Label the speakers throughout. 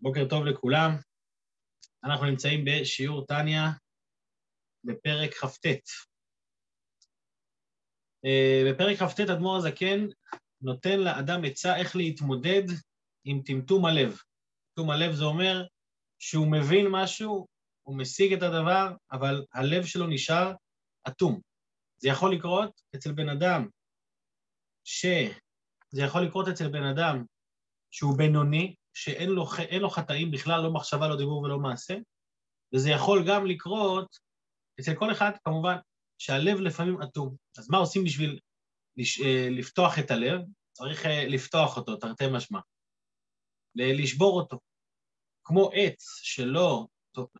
Speaker 1: בוקר טוב לכולם. אנחנו נמצאים בשיעור טניה בפרק כ"ט. אה, בפרק כ"ט אדמו"ר הזקן נותן לאדם עצה איך להתמודד עם טמטום הלב. טמטום הלב זה אומר שהוא מבין משהו, הוא משיג את הדבר, אבל הלב שלו נשאר אטום. זה יכול לקרות אצל בן אדם ש... זה יכול לקרות אצל בן אדם שהוא בינוני, שאין לו, לו חטאים בכלל, לא מחשבה, לא דיבור ולא מעשה, וזה יכול גם לקרות אצל כל אחד, כמובן, שהלב לפעמים אטום. אז מה עושים בשביל לש, אה, לפתוח את הלב? צריך אה, לפתוח אותו, תרתי משמע. לשבור אותו. כמו עץ שלא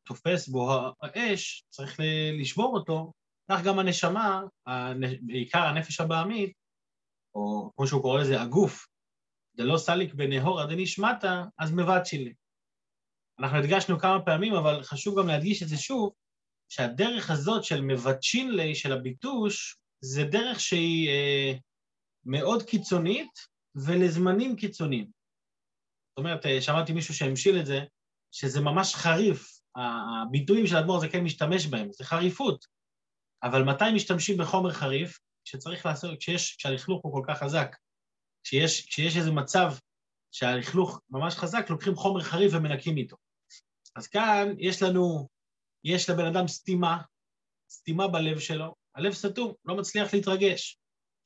Speaker 1: תופס בו האש, צריך לשבור אותו, כך גם הנשמה, בעיקר הנפש הבעמית, או כמו שהוא קורא לזה, הגוף, דלא סליק בנהור עד נשמטה, אז מבטשין לי. אנחנו הדגשנו כמה פעמים, אבל חשוב גם להדגיש את זה שוב, שהדרך הזאת של מבטשין לי, של הביטוש, זה דרך שהיא אה, מאוד קיצונית ולזמנים קיצוניים. זאת אומרת, אה, שמעתי מישהו שהמשיל את זה, שזה ממש חריף, הביטויים של האדמו"ר זה כן משתמש בהם, זה חריפות. אבל מתי משתמשים בחומר חריף? כשצריך לעשות, כשיש, כשהלכלוך הוא כל כך חזק. כשיש, כשיש איזה מצב שהלכלוך ממש חזק, לוקחים חומר חריף ומנקים איתו. אז כאן יש לנו, יש לבן אדם סתימה, סתימה בלב שלו, הלב סתום, לא מצליח להתרגש.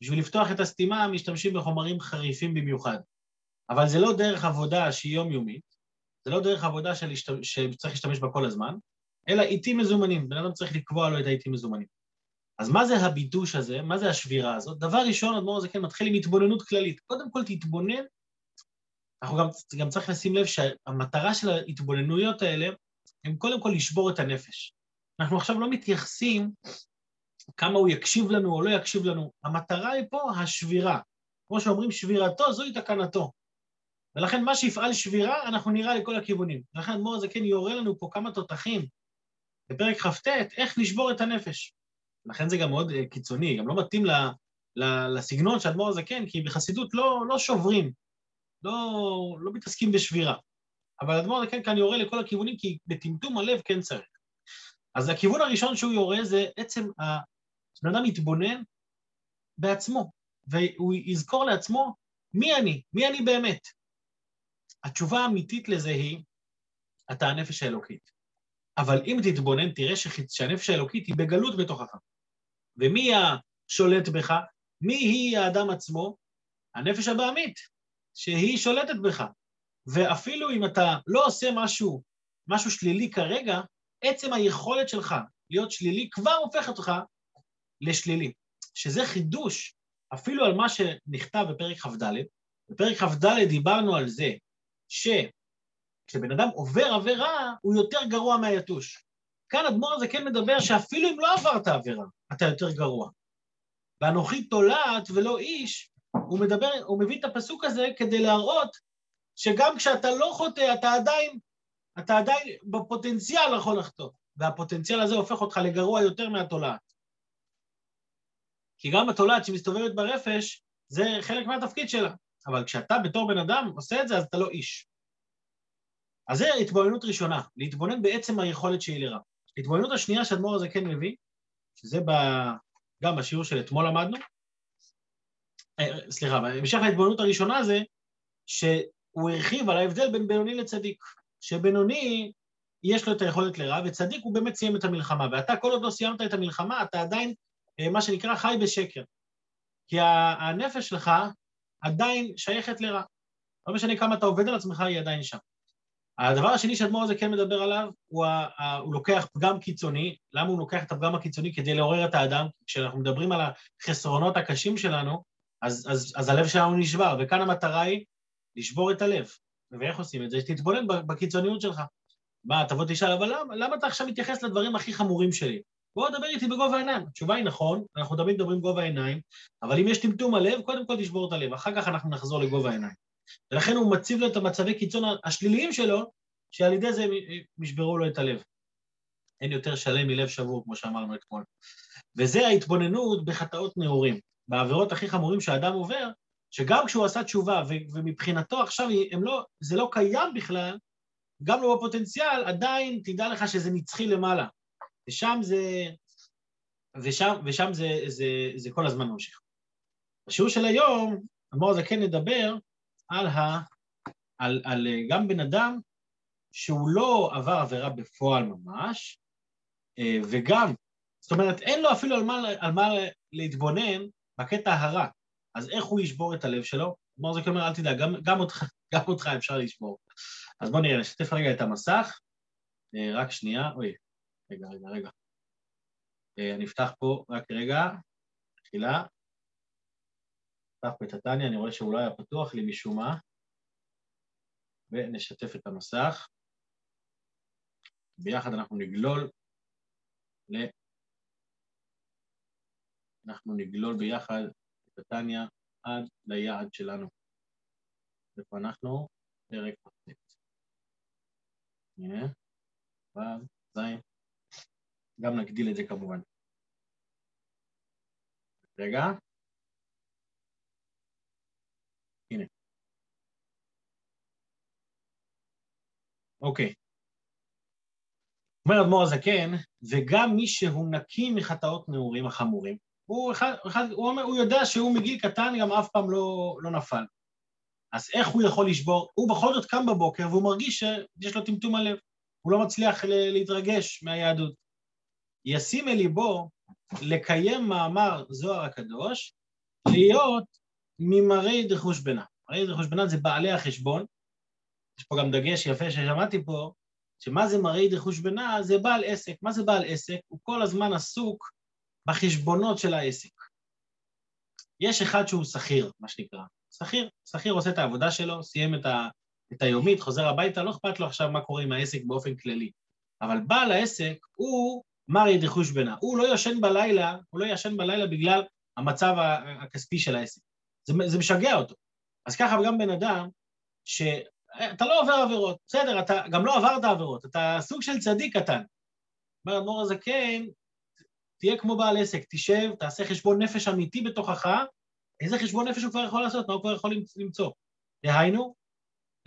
Speaker 1: בשביל לפתוח את הסתימה משתמשים בחומרים חריפים במיוחד. אבל זה לא דרך עבודה שהיא יומיומית, זה לא דרך עבודה של שצריך להשתמש בה כל הזמן, אלא עיתים מזומנים, בן אדם צריך לקבוע לו את העיתים מזומנים. אז מה זה הבידוש הזה? מה זה השבירה הזאת? דבר ראשון, אדמו"ר הזה כן מתחיל עם התבוננות כללית. קודם כל תתבונן, אנחנו גם, גם צריך לשים לב שהמטרה של ההתבוננויות האלה הם קודם כל לשבור את הנפש. אנחנו עכשיו לא מתייחסים כמה הוא יקשיב לנו או לא יקשיב לנו. המטרה היא פה השבירה. כמו שאומרים, שבירתו זוהי תקנתו. ולכן מה שיפעל שבירה, אנחנו נראה לכל הכיוונים. ולכן אדמו"ר הזה כן יורה לנו פה כמה תותחים בפרק כ"ט, איך לשבור את הנפש. לכן זה גם מאוד אה, קיצוני, גם לא מתאים לסגנון של אדמו"ר הזקן, כי בחסידות לא, לא שוברים, לא, לא מתעסקים בשבירה. אבל אדמו"ר הזקן כאן יורה לכל הכיוונים, כי בטמטום הלב כן צריך. אז הכיוון הראשון שהוא יורה זה עצם, הבן אדם יתבונן בעצמו, והוא יזכור לעצמו מי אני, מי אני באמת. התשובה האמיתית לזה היא, אתה הנפש האלוקית. אבל אם תתבונן, תראה שהנפש האלוקית היא בגלות בתוכך. ומי השולט בך? מי היא האדם עצמו? הנפש הבעמית, שהיא שולטת בך. ואפילו אם אתה לא עושה משהו, משהו שלילי כרגע, עצם היכולת שלך להיות שלילי כבר הופך אותך לשלילי. שזה חידוש אפילו על מה שנכתב בפרק כ"ד. בפרק כ"ד דיברנו על זה שכשבן אדם עובר עבירה, הוא יותר גרוע מהיתוש. כאן אדמו"ר הזה כן מדבר שאפילו אם לא עברת עבירה, אתה יותר גרוע. ואנוכי תולעת ולא איש, הוא מדבר, הוא מביא את הפסוק הזה כדי להראות שגם כשאתה לא חוטא, אתה עדיין, אתה עדיין בפוטנציאל יכול לחטוא, והפוטנציאל הזה הופך אותך לגרוע יותר מהתולעת. כי גם התולעת שמסתובבת ברפש, זה חלק מהתפקיד שלה. אבל כשאתה בתור בן אדם עושה את זה, אז אתה לא איש. אז זה התבוננות ראשונה, להתבונן בעצם היכולת שהיא לרע. ההתבוננות השנייה שהאדמו"ר הזה כן מביא, שזה ב... גם בשיעור של אתמול למדנו, אה, סליחה, בהמשך להתבוננות הראשונה זה שהוא הרחיב על ההבדל בין בינוני לצדיק. שבינוני יש לו את היכולת לרע, וצדיק הוא באמת סיים את המלחמה, ואתה כל עוד לא סיימת את המלחמה, אתה עדיין, אה, מה שנקרא, חי בשקר. כי הנפש שלך עדיין שייכת לרע. לא משנה כמה אתה עובד על עצמך, היא עדיין שם. הדבר השני שאדמו"ר הזה כן מדבר עליו, הוא, ה, ה, הוא לוקח פגם קיצוני. למה הוא לוקח את הפגם הקיצוני? כדי לעורר את האדם. כשאנחנו מדברים על החסרונות הקשים שלנו, אז, אז, אז הלב שלנו נשבר, וכאן המטרה היא לשבור את הלב. ואיך עושים את זה? תתבונן בקיצוניות שלך. מה, תבוא תשאל, אבל למה, למה אתה עכשיו מתייחס לדברים הכי חמורים שלי? בוא דבר איתי בגובה העיניים. התשובה היא נכון, אנחנו תמיד מדברים גובה העיניים, אבל אם יש טמטום הלב, קודם כל תשבור את הלב, אחר כך אנחנו נחזור לגובה העיניים. ולכן הוא מציב לו את המצבי קיצון השליליים שלו, שעל ידי זה משברו לו את הלב. אין יותר שלם מלב שבור, כמו שאמרנו אתמול. וזה ההתבוננות בחטאות נעורים. בעבירות הכי חמורים שהאדם עובר, שגם כשהוא עשה תשובה, ומבחינתו עכשיו לא, זה לא קיים בכלל, גם לא בפוטנציאל, עדיין תדע לך שזה נצחי למעלה. ושם זה... ושם, ושם זה, זה, זה כל הזמן ממשיך. בשיעור של היום, אמור הזה כן נדבר על, ה, על, על גם בן אדם שהוא לא עבר עבירה בפועל ממש, אה, וגם, זאת אומרת, אין לו אפילו על מה, על מה להתבונן בקטע הרע. אז איך הוא ישבור את הלב שלו? אמור זה אומר, אל תדאג, גם, גם, אותך, גם אותך אפשר לשבור. אז בואו נראה, נשתף רגע את המסך. אה, רק שנייה, אוי, רגע, רגע, רגע. אה, אני אפתח פה, רק רגע, תחילה. את הטניה, אני רואה שהוא לא היה פתוח לי משום מה. ונשתף את המסך. ביחד אנחנו נגלול ל... אנחנו נגלול ביחד את הטניה עד ליעד שלנו. איפה אנחנו? פרק כ"ט. הנה, ו', ז', גם נגדיל את זה כמובן. רגע. הנה. אוקיי. אומר אדמו"ר הזקן, וגם מי שהוא נקי מחטאות נעורים החמורים, הוא, אחד, אחד, הוא, אומר, הוא יודע שהוא מגיל קטן גם אף פעם לא, לא נפל. אז איך הוא יכול לשבור? הוא בכל זאת קם בבוקר והוא מרגיש שיש לו טמטום הלב. הוא לא מצליח להתרגש מהיהדות. ישים אל ליבו לקיים מאמר זוהר הקדוש, להיות ממראי דחושבנה. מראי דחושבנה זה בעלי החשבון. יש פה גם דגש יפה ששמעתי פה, שמה זה מראי דחושבנה? זה בעל עסק. מה זה בעל עסק? הוא כל הזמן עסוק בחשבונות של העסק. יש אחד שהוא שכיר, מה שנקרא. שכיר, שכיר עושה את העבודה שלו, סיים את, ה, את היומית, חוזר הביתה, לא אכפת לו עכשיו מה קורה עם העסק באופן כללי. אבל בעל העסק הוא מרי דחוש בנה. הוא לא ישן בלילה, הוא לא ישן בלילה בגלל המצב הכספי של העסק. זה, זה משגע אותו. אז ככה גם בן אדם, שאתה לא עובר עבירות, בסדר, אתה גם לא עברת עבירות, אתה סוג של צדיק קטן. אומר אדמו"ר הזקן, תהיה כמו בעל עסק, תשב, תעשה חשבון נפש אמיתי בתוכך, איזה חשבון נפש הוא כבר יכול לעשות? מה הוא כבר יכול למצוא? דהיינו,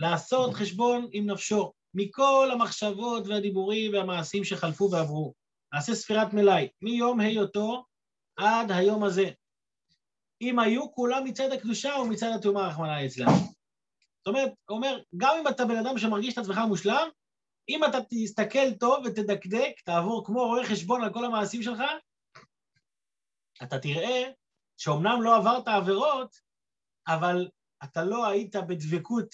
Speaker 1: לעשות חשבון עם נפשו, מכל המחשבות והדיבורים והמעשים שחלפו ועברו. נעשה ספירת מלאי, מיום היותו עד היום הזה. אם היו כולם מצד הקדושה או מצד התאומה, רחמנא ליצלן. זאת אומרת, הוא אומר, גם אם אתה בן אדם שמרגיש את עצמך מושלם, אם אתה תסתכל טוב ותדקדק, תעבור כמו רואה חשבון על כל המעשים שלך, אתה תראה שאומנם לא עברת עבירות, אבל אתה לא היית בדבקות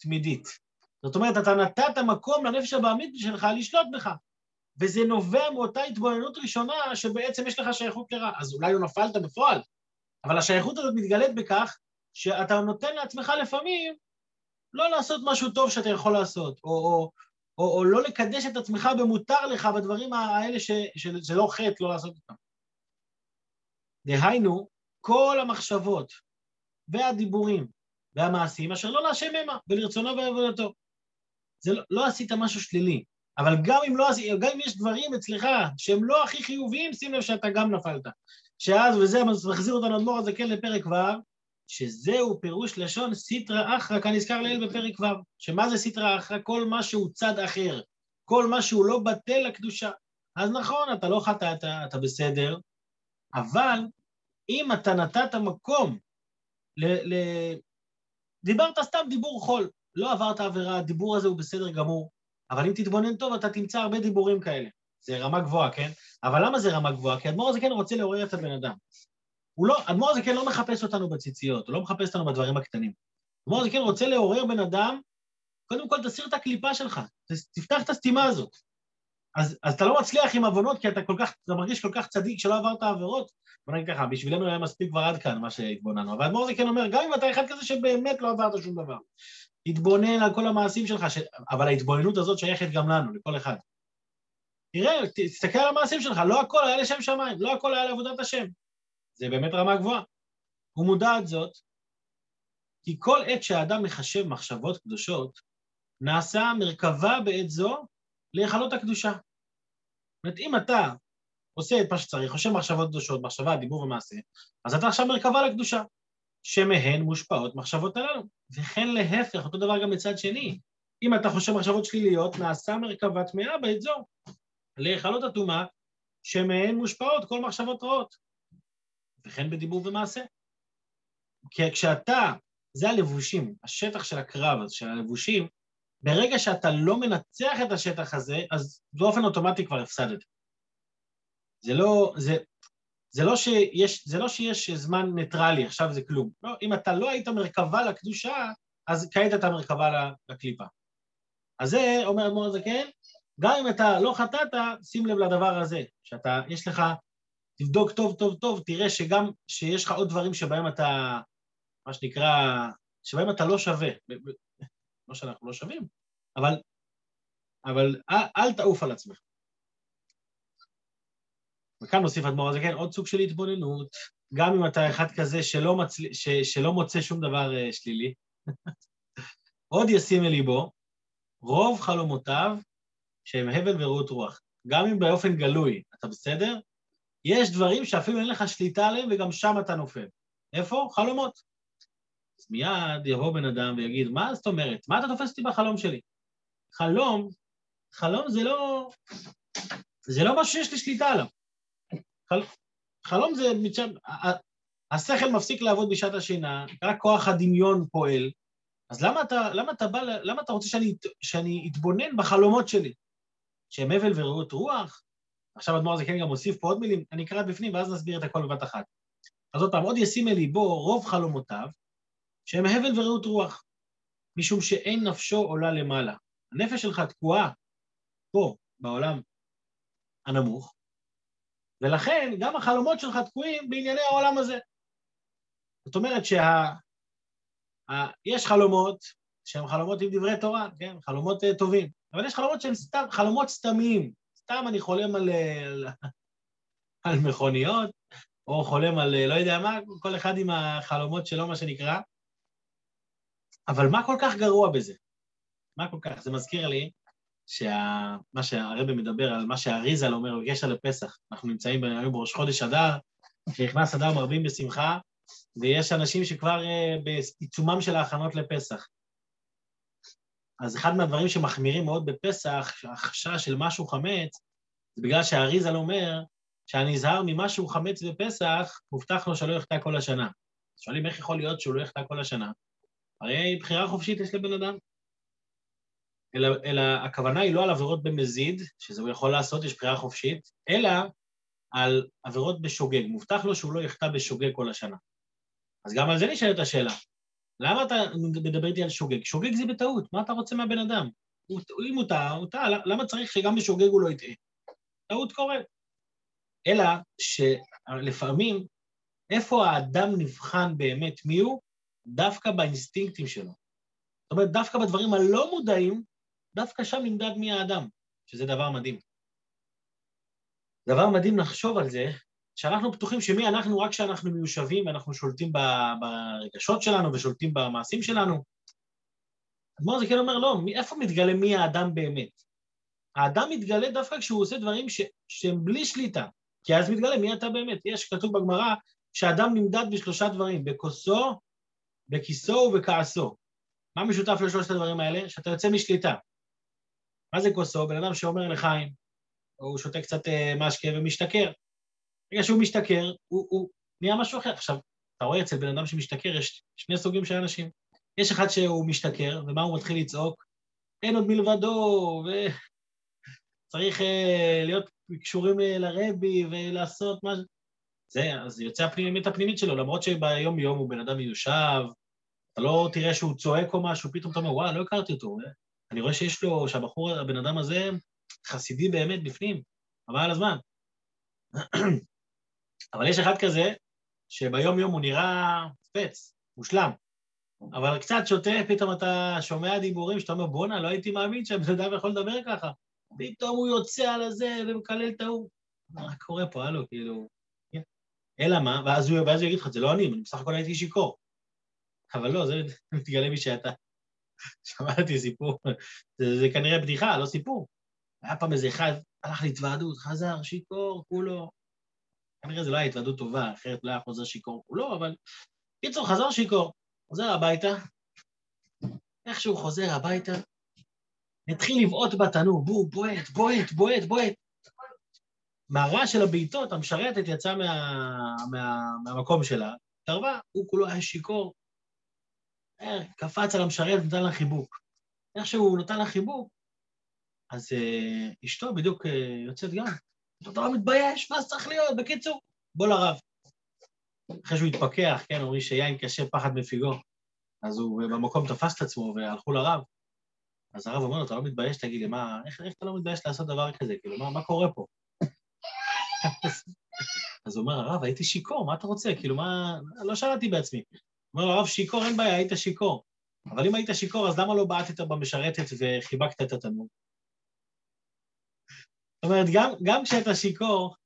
Speaker 1: תמידית. זאת אומרת, אתה נתת מקום לנפש הבעמית שלך לשלוט בך. וזה נובע מאותה התבוננות ראשונה שבעצם יש לך שייכות לרע. אז אולי לא נפלת בפועל, אבל השייכות הזאת מתגלית בכך שאתה נותן לעצמך לפעמים לא לעשות משהו טוב שאתה יכול לעשות, או, או, או, או לא לקדש את עצמך במותר לך בדברים האלה ש, שזה לא חטא לא לעשות אותם. דהיינו, כל המחשבות והדיבורים והמעשים אשר לא להשם המה ולרצונו ועבודתו. זה לא, לא עשית משהו שלילי, אבל גם אם, לא, גם אם יש דברים אצלך שהם לא הכי חיוביים, שים לב שאתה גם נפלת. שאז, וזה מחזיר אותנו אדמו"ר הזה כן לפרק ו', שזהו פירוש לשון סיטרא אחרא, נזכר לעיל בפרק ו', שמה זה סיטרא אחרא? כל מה שהוא צד אחר, כל מה שהוא לא בטל לקדושה. אז נכון, אתה לא חטאת, אתה בסדר, אבל אם אתה נתת מקום ל... ל... דיברת סתם דיבור חול, לא עברת עבירה, הדיבור הזה הוא בסדר גמור, אבל אם תתבונן טוב, אתה תמצא הרבה דיבורים כאלה. זה רמה גבוהה, כן? אבל למה זה רמה גבוהה? כי אדמו"ר הזה כן רוצה לעורר את הבן אדם. הוא לא, אדמו"ר הזה כן לא מחפש אותנו בציציות, הוא לא מחפש אותנו בדברים הקטנים. אדמו"ר הזה כן רוצה לעורר בן אדם, קודם כל תסיר את הקליפה שלך, תפתח את הסתימה הזאת. אז, אז אתה לא מצליח עם עוונות כי אתה כל כך, אתה מרגיש כל כך צדיק שלא עברת עבירות. בוא נגיד ככה, בשבילנו היה מספיק כבר עד כאן מה שהתבוננו. אבל אדמו"ר זה כן אומר, גם אם אתה אחד כזה שבאמת לא עברת שום דבר, תתבונן על כל המעשים שלך, ש... אבל ההתבוננות הזאת שייכת גם לנו, לכל אחד. תראה, תסתכל על המעשים שלך, לא הכל היה לשם שמיים, לא הכל היה לעבודת השם. זה באמת רמה גבוהה. הוא מודע את זאת, כי כל עת שהאדם מחשב מחשבות קדושות, נעשה מרכבה בעת זו להיכלות הקדושה. זאת אומרת, אם אתה עושה את מה שצריך, חושב מחשבות קדושות, מחשבה, דיבור ומעשה, אז אתה עכשיו מרכבה לקדושה, שמהן מושפעות מחשבות הללו. וכן להפך, אותו דבר גם מצד שני. אם אתה חושב מחשבות שליליות, נעשה מרכבה טמאה באזור. להיכלות הטומאה, שמהן מושפעות כל מחשבות רעות. וכן בדיבור ומעשה. כי כשאתה, זה הלבושים, השטח של הקרב, של הלבושים, ברגע שאתה לא מנצח את השטח הזה, אז באופן אוטומטי כבר הפסדת. זה לא, זה, זה לא שיש, זה לא שיש זמן ניטרלי, עכשיו זה כלום. לא, אם אתה לא היית מרכבה לקדושה, אז כעת אתה מרכבה לקליפה. אז זה, אומר אדמו"ר הזקן, גם אם אתה לא חטאת, שים לב לדבר הזה, שאתה, יש לך, תבדוק טוב טוב טוב, תראה שגם, שיש לך עוד דברים שבהם אתה, מה שנקרא, שבהם אתה לא שווה. לא שאנחנו לא שווים, אבל, אבל אל, אל תעוף על עצמך. וכאן נוסיף אדמו"ר הזה, כן, עוד סוג של התבוננות, גם אם אתה אחד כזה שלא, מצל... ש... שלא מוצא שום דבר uh, שלילי, עוד ישים אל ליבו, רוב חלומותיו שהם הבל ורעות רוח. גם אם באופן גלוי אתה בסדר, יש דברים שאפילו אין לך שליטה עליהם וגם שם אתה נופל. איפה? חלומות. אז מיד יבוא בן אדם ויגיד, מה זאת אומרת? מה אתה תופס אותי בחלום שלי? חלום, חלום זה לא... זה לא משהו שיש לי שליטה עליו. חל... חלום זה... השכל מפסיק לעבוד בשעת השינה, רק כוח הדמיון פועל, אז למה אתה, למה אתה בא, למה אתה רוצה שאני, שאני אתבונן בחלומות שלי? שהם הבל ורעות רוח? עכשיו אדמו"ר כן גם מוסיף פה עוד מילים, אני אקרא בפנים ואז נסביר את הכל בבת אחת. אז עוד פעם, עוד ישים אל ליבו רוב חלומותיו, שהם הבל ורעות רוח, משום שאין נפשו עולה למעלה. הנפש שלך תקועה פה, בעולם הנמוך, ולכן גם החלומות שלך תקועים בענייני העולם הזה. זאת אומרת שיש שה... חלומות שהם חלומות עם דברי תורה, כן? חלומות uh, טובים, אבל יש חלומות שהם סתם, חלומות סתמיים. סתם אני חולם על, על, על מכוניות, או חולם על לא יודע מה, כל אחד עם החלומות שלו, מה שנקרא. אבל מה כל כך גרוע בזה? מה כל כך? זה מזכיר לי שה... מה שהרבא מדבר על מה שהאריזל אומר בקשר לפסח. אנחנו נמצאים היום בראש חודש אדר, כשנכנס אדר מרבים בשמחה, ויש אנשים שכבר uh, בעיצומם של ההכנות לפסח. אז אחד מהדברים שמחמירים מאוד בפסח, החשש של משהו חמץ, זה בגלל שהאריזל אומר שהנזהר ממשהו חמץ בפסח, מובטח לו שלא יחטא כל השנה. שואלים איך יכול להיות שהוא לא יחטא כל השנה? הרי בחירה חופשית יש לבן אדם. אלא, אלא הכוונה היא לא על עבירות במזיד, שזה הוא יכול לעשות, יש בחירה חופשית, אלא על עבירות בשוגג. מובטח לו שהוא לא יחטא בשוגג כל השנה. אז גם על זה נשאלת השאלה. למה אתה מדבר איתי על שוגג? שוגג זה בטעות, מה אתה רוצה מהבן אדם? אם הוא טעה, הוא טעה, למה צריך שגם בשוגג הוא לא יטעה? טעות קורית. אלא שלפעמים, איפה האדם נבחן באמת מי הוא? דווקא באינסטינקטים שלו. זאת אומרת, דווקא בדברים הלא מודעים, דווקא שם נמדד מי האדם, שזה דבר מדהים. דבר מדהים לחשוב על זה, שאנחנו בטוחים שמי אנחנו רק כשאנחנו מיושבים ואנחנו שולטים ברגשות שלנו ושולטים במעשים שלנו. אדמו"ר זה כן אומר, לא, איפה מתגלה מי האדם באמת? האדם מתגלה דווקא כשהוא עושה דברים ש, שהם בלי שליטה, כי אז מתגלה מי אתה באמת. יש, כתוב בגמרא, שאדם נמדד בשלושה דברים, בכוסו, בכיסו ובכעסו. מה משותף לשלושת הדברים האלה? שאתה יוצא משליטה. מה זה כוסו? בן אדם שאומר לחיים, או הוא שותה קצת אה, משקה ומשתכר. ברגע שהוא משתכר, הוא, הוא נהיה משהו אחר. עכשיו, אתה רואה אצל בן אדם שמשתכר, יש שני סוגים של אנשים. יש אחד שהוא משתכר, ומה הוא מתחיל לצעוק? אין עוד מלבדו, וצריך uh, להיות קשורים לרבי ולעשות משהו. זה, אז יוצא הפנימית הפנימית שלו, למרות שביום-יום הוא בן אדם מיושב, אתה לא תראה שהוא צועק או משהו, פתאום אתה אומר, וואו, לא הכרתי אותו. אני רואה שיש לו, שהבחור, הבן אדם הזה, חסידי באמת בפנים, אבל על הזמן. אבל יש אחד כזה, שביום-יום הוא נראה פץ, מושלם. אבל קצת שותה, פתאום אתה שומע דיבורים שאתה אומר, בואנה, לא הייתי מאמין שהבן אדם יכול לדבר ככה. פתאום הוא יוצא על הזה ומקלל את ההוא. מה קורה פה, הלו, כאילו... כן. אלא מה? ואז הוא, ואז הוא יגיד לך, זה לא אני, אני בסך הכל הייתי שיכור. אבל לא, זה מתגלה מי שאתה. שמעתי סיפור, זה, זה כנראה בדיחה, לא סיפור. היה פעם איזה אחד, הלך להתוועדות, חזר, שיכור, כולו. כנראה זו לא הייתה התוועדות טובה, אחרת לא היה חוזר שיכור כולו, אבל... קיצור, חזר שיכור, חוזר הביתה, איך שהוא חוזר הביתה, התחיל לבעוט בתנור, בוא, בועט, בועט, בועט, בועט. מהרעש של הבעיטות, המשרתת יצאה מה, מה, מהמקום שלה, התערבה, הוא כולו היה שיכור. אה, קפץ על המשרת ונתן לה חיבוק. איך שהוא נתן לה חיבוק, אז אה, אשתו בדיוק אה, יוצאת גם. אתה לא מתבייש, מה זה צריך להיות? בקיצור, בוא לרב. אחרי שהוא התפכח, כן, אומרים שיין קשה פחד מפיגו. אז הוא במקום תפס את עצמו והלכו לרב. אז הרב אומר לו, אתה לא מתבייש? תגיד לי, מה, איך, איך אתה לא מתבייש לעשות דבר כזה? כאילו, מה, מה קורה פה? אז הוא אומר, הרב, הייתי שיכור, מה אתה רוצה? כאילו, מה... לא שאלתי בעצמי. אומר לו, הרב, שיכור, אין בעיה, היית שיכור. אבל אם היית שיכור, אז למה לא בעטת במשרתת וחיבקת את התנור? אומרת, גם, גם כשאתה שיכור,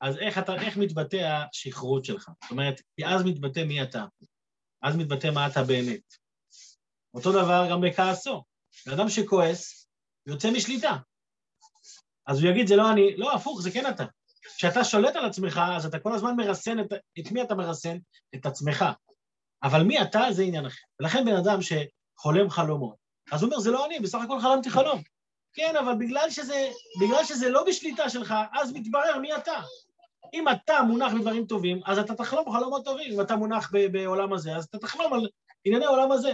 Speaker 1: אז איך, אתה, איך מתבטא השכרות שלך? זאת אומרת, כי אז מתבטא מי אתה. אז מתבטא מה אתה באמת. אותו דבר גם בכעסו. אדם שכועס, יוצא משליטה. אז הוא יגיד, זה לא אני, לא, הפוך, זה כן אתה. כשאתה שולט על עצמך, אז אתה כל הזמן מרסן, את, את מי אתה מרסן? את עצמך. אבל מי אתה, זה עניין אחר. ולכן בן אדם שחולם חלומות, אז הוא אומר, זה לא אני, בסך הכל חלמתי חלום. כן, אבל בגלל שזה, בגלל שזה לא בשליטה שלך, אז מתברר מי אתה. אם אתה מונח בדברים טובים, אז אתה תחלום חלומות טובים. אם אתה מונח בעולם הזה, אז אתה תחלום על ענייני העולם הזה.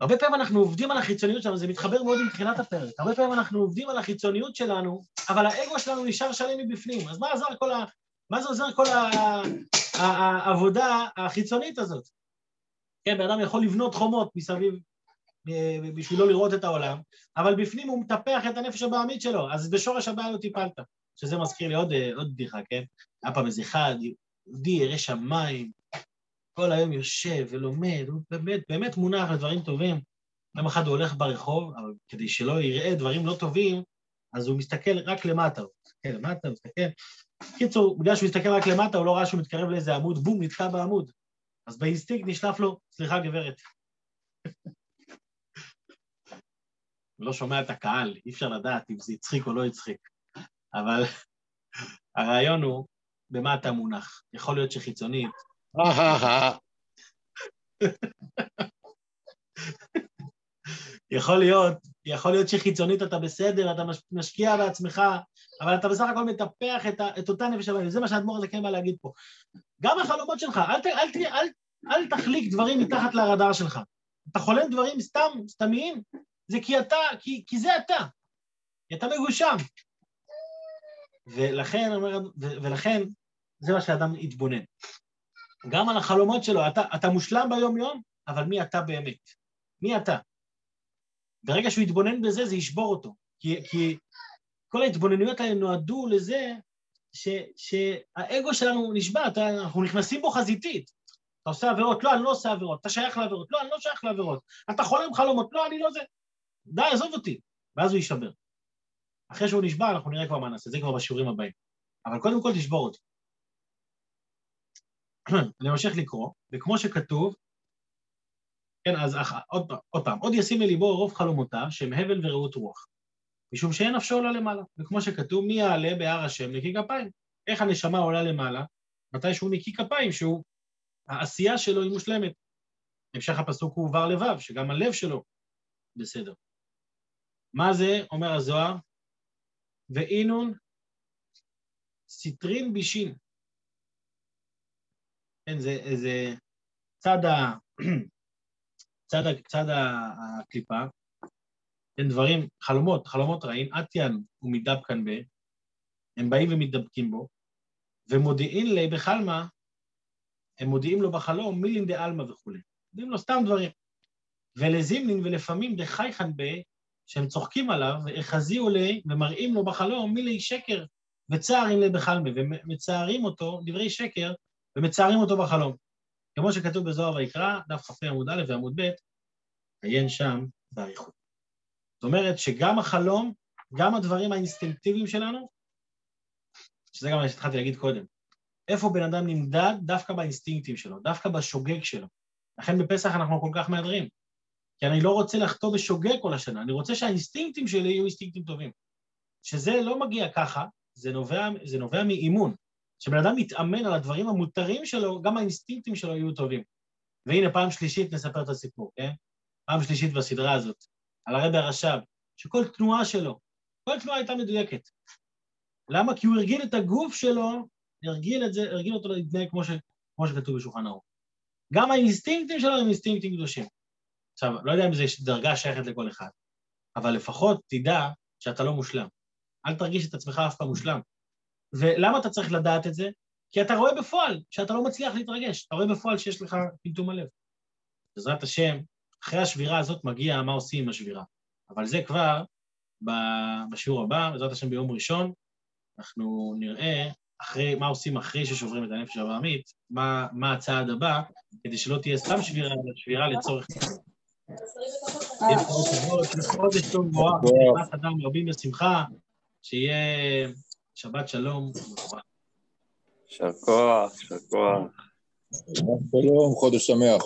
Speaker 1: הרבה פעמים אנחנו עובדים על החיצוניות שלנו, זה מתחבר מאוד עם תחילת הפרק. הרבה פעמים אנחנו עובדים על החיצוניות שלנו, אבל האגו שלנו נשאר שלם מבפנים. אז מה עזר כל ה... מה זה עוזר כל. העבודה החיצונית הזאת? כן, בן אדם יכול לבנות חומות מסביב אה, בשביל לא לראות את העולם, אבל בפנים הוא מטפח את הנפש הבעמית שלו, אז בשורש הבעיה לא טיפלת. שזה מזכיר לי עוד, אה, עוד בדיחה, כן? היה פעם איזה אחד, יהודי, ירא שמיים, כל היום יושב ולומד, הוא באמת, באמת מונח לדברים טובים. יום אחד הוא הולך ברחוב, אבל כדי שלא יראה דברים לא טובים, אז הוא מסתכל רק למטה, הוא מסתכל למטה, הוא מסתכל. בקיצור, בגלל שהוא מסתכל רק למטה, הוא לא ראה שהוא מתקרב לאיזה עמוד, בום, נתקע בעמוד. אז באינסטינקט נשלף לו, סליחה גברת. לא שומע את הקהל, אי אפשר לדעת אם זה הצחיק או לא הצחיק. אבל הרעיון הוא, במה אתה מונח? יכול להיות שחיצונית... יכול להיות, יכול להיות שחיצונית אתה בסדר, אתה משקיע בעצמך, אבל אתה בסך הכל מטפח את, את אותה נפש הבאים, וזה מה שהאדמו"ר הזה כן בא להגיד פה. גם החלומות שלך, אל, אל, אל, אל, אל תחליק דברים מתחת לרדאר שלך. אתה חולם דברים סתם, סתמיים, זה כי אתה, כי, כי זה אתה. כי אתה מגושם. ולכן, אומר, ולכן, זה מה שאדם יתבונן. גם על החלומות שלו, אתה, אתה מושלם ביום-יום, אבל מי אתה באמת? מי אתה? ברגע שהוא יתבונן בזה, זה ישבור אותו. כי, כי כל ההתבוננויות האלה נועדו לזה ש, שהאגו שלנו נשבע, אתה, אנחנו נכנסים בו חזיתית. אתה עושה עבירות, לא, אני לא עושה עבירות. אתה שייך לעבירות, לא, אני לא שייך לעבירות. אתה חולם חלומות, לא, אני לא זה. די, עזוב אותי. ואז הוא יישבר. אחרי שהוא נשבע, אנחנו נראה כבר מה נעשה, זה כבר בשיעורים הבאים. אבל קודם כל תשבור אותי. אני ממשיך לקרוא, וכמו שכתוב, כן, אז אח, עוד, עוד פעם, עוד ישים לליבו רוב חלומותיו, שהם הבל ורעות רוח, משום שאין נפשו עולה למעלה. וכמו שכתוב, מי יעלה בהר השם נקי כפיים? איך הנשמה עולה למעלה? מתי שהוא נקי כפיים, שהוא, העשייה שלו היא מושלמת. המשך הפסוק הוא ור לבב, שגם הלב שלו בסדר. מה זה, אומר הזוהר? ואינון סיטרין בישין. כן, זה, זה צד, ה, צד, ה, צד הקליפה, כן, דברים, חלומות, חלומות רעים, אטיאן ומדבקן ב, הם באים ומתדבקים בו, ומודיעין לי בחלמה, הם מודיעים לו בחלום מילין דה עלמא וכולי. מודיעים לו סתם דברים. ולזימנין ולפעמים דחייכן ב, שהם צוחקים עליו, והחזיו לי ומראים לו בחלום מילי שקר וצערים לי בחלמה, ומצערים אותו, דברי שקר, ומצערים אותו בחלום. כמו שכתוב בזוהר ויקרא, דף כ"ה עמוד א' ועמוד ב', עיין שם באריכות. זאת אומרת שגם החלום, גם הדברים האינסטינקטיביים שלנו, שזה גם מה שהתחלתי להגיד קודם, איפה בן אדם נמדד? דווקא באינסטינקטים שלו, דווקא בשוגג שלו. לכן בפסח אנחנו כל כך מהדרים. כי אני לא רוצה לחטוא בשוגג כל השנה, אני רוצה שהאינסטינקטים שלי יהיו אינסטינקטים טובים. שזה לא מגיע ככה, זה נובע, זה נובע מאימון. כשבן אדם מתאמן על הדברים המותרים שלו, גם האינסטינקטים שלו יהיו טובים. והנה, פעם שלישית נספר את הסיפור, כן? פעם שלישית בסדרה הזאת. על הרבי הרש"ב, שכל תנועה שלו, כל תנועה הייתה מדויקת. למה? כי הוא הרגיל את הגוף שלו, הרגיל את זה, הרגיל אותו להתנהג כמו, ש, כמו שכתוב בשולחן ערוך. גם האינסטינקטים שלו הם אינסטינקטים קדושים. עכשיו, לא יודע אם זו דרגה שייכת לכל אחד, אבל לפחות תדע שאתה לא מושלם. אל תרגיש את עצמך אף פעם מושלם. ולמה אתה צריך לדעת את זה? כי אתה רואה בפועל שאתה לא מצליח להתרגש, אתה רואה בפועל שיש לך טמטום הלב. בעזרת השם, אחרי השבירה הזאת מגיע מה עושים עם השבירה. אבל זה כבר בשיעור הבא, בעזרת השם ביום ראשון, אנחנו נראה אחרי, מה עושים אחרי ששוברים את הנפש הבעמית, מה, מה הצעד הבא, כדי שלא תהיה סתם שבירה, אלא שבירה לצורך... חודש טוב מבורך, נכנס אדם רבים בשמחה, שיהיה שבת שלום.
Speaker 2: יישר כוח, יישר כוח.
Speaker 3: שלום, חודש שמח.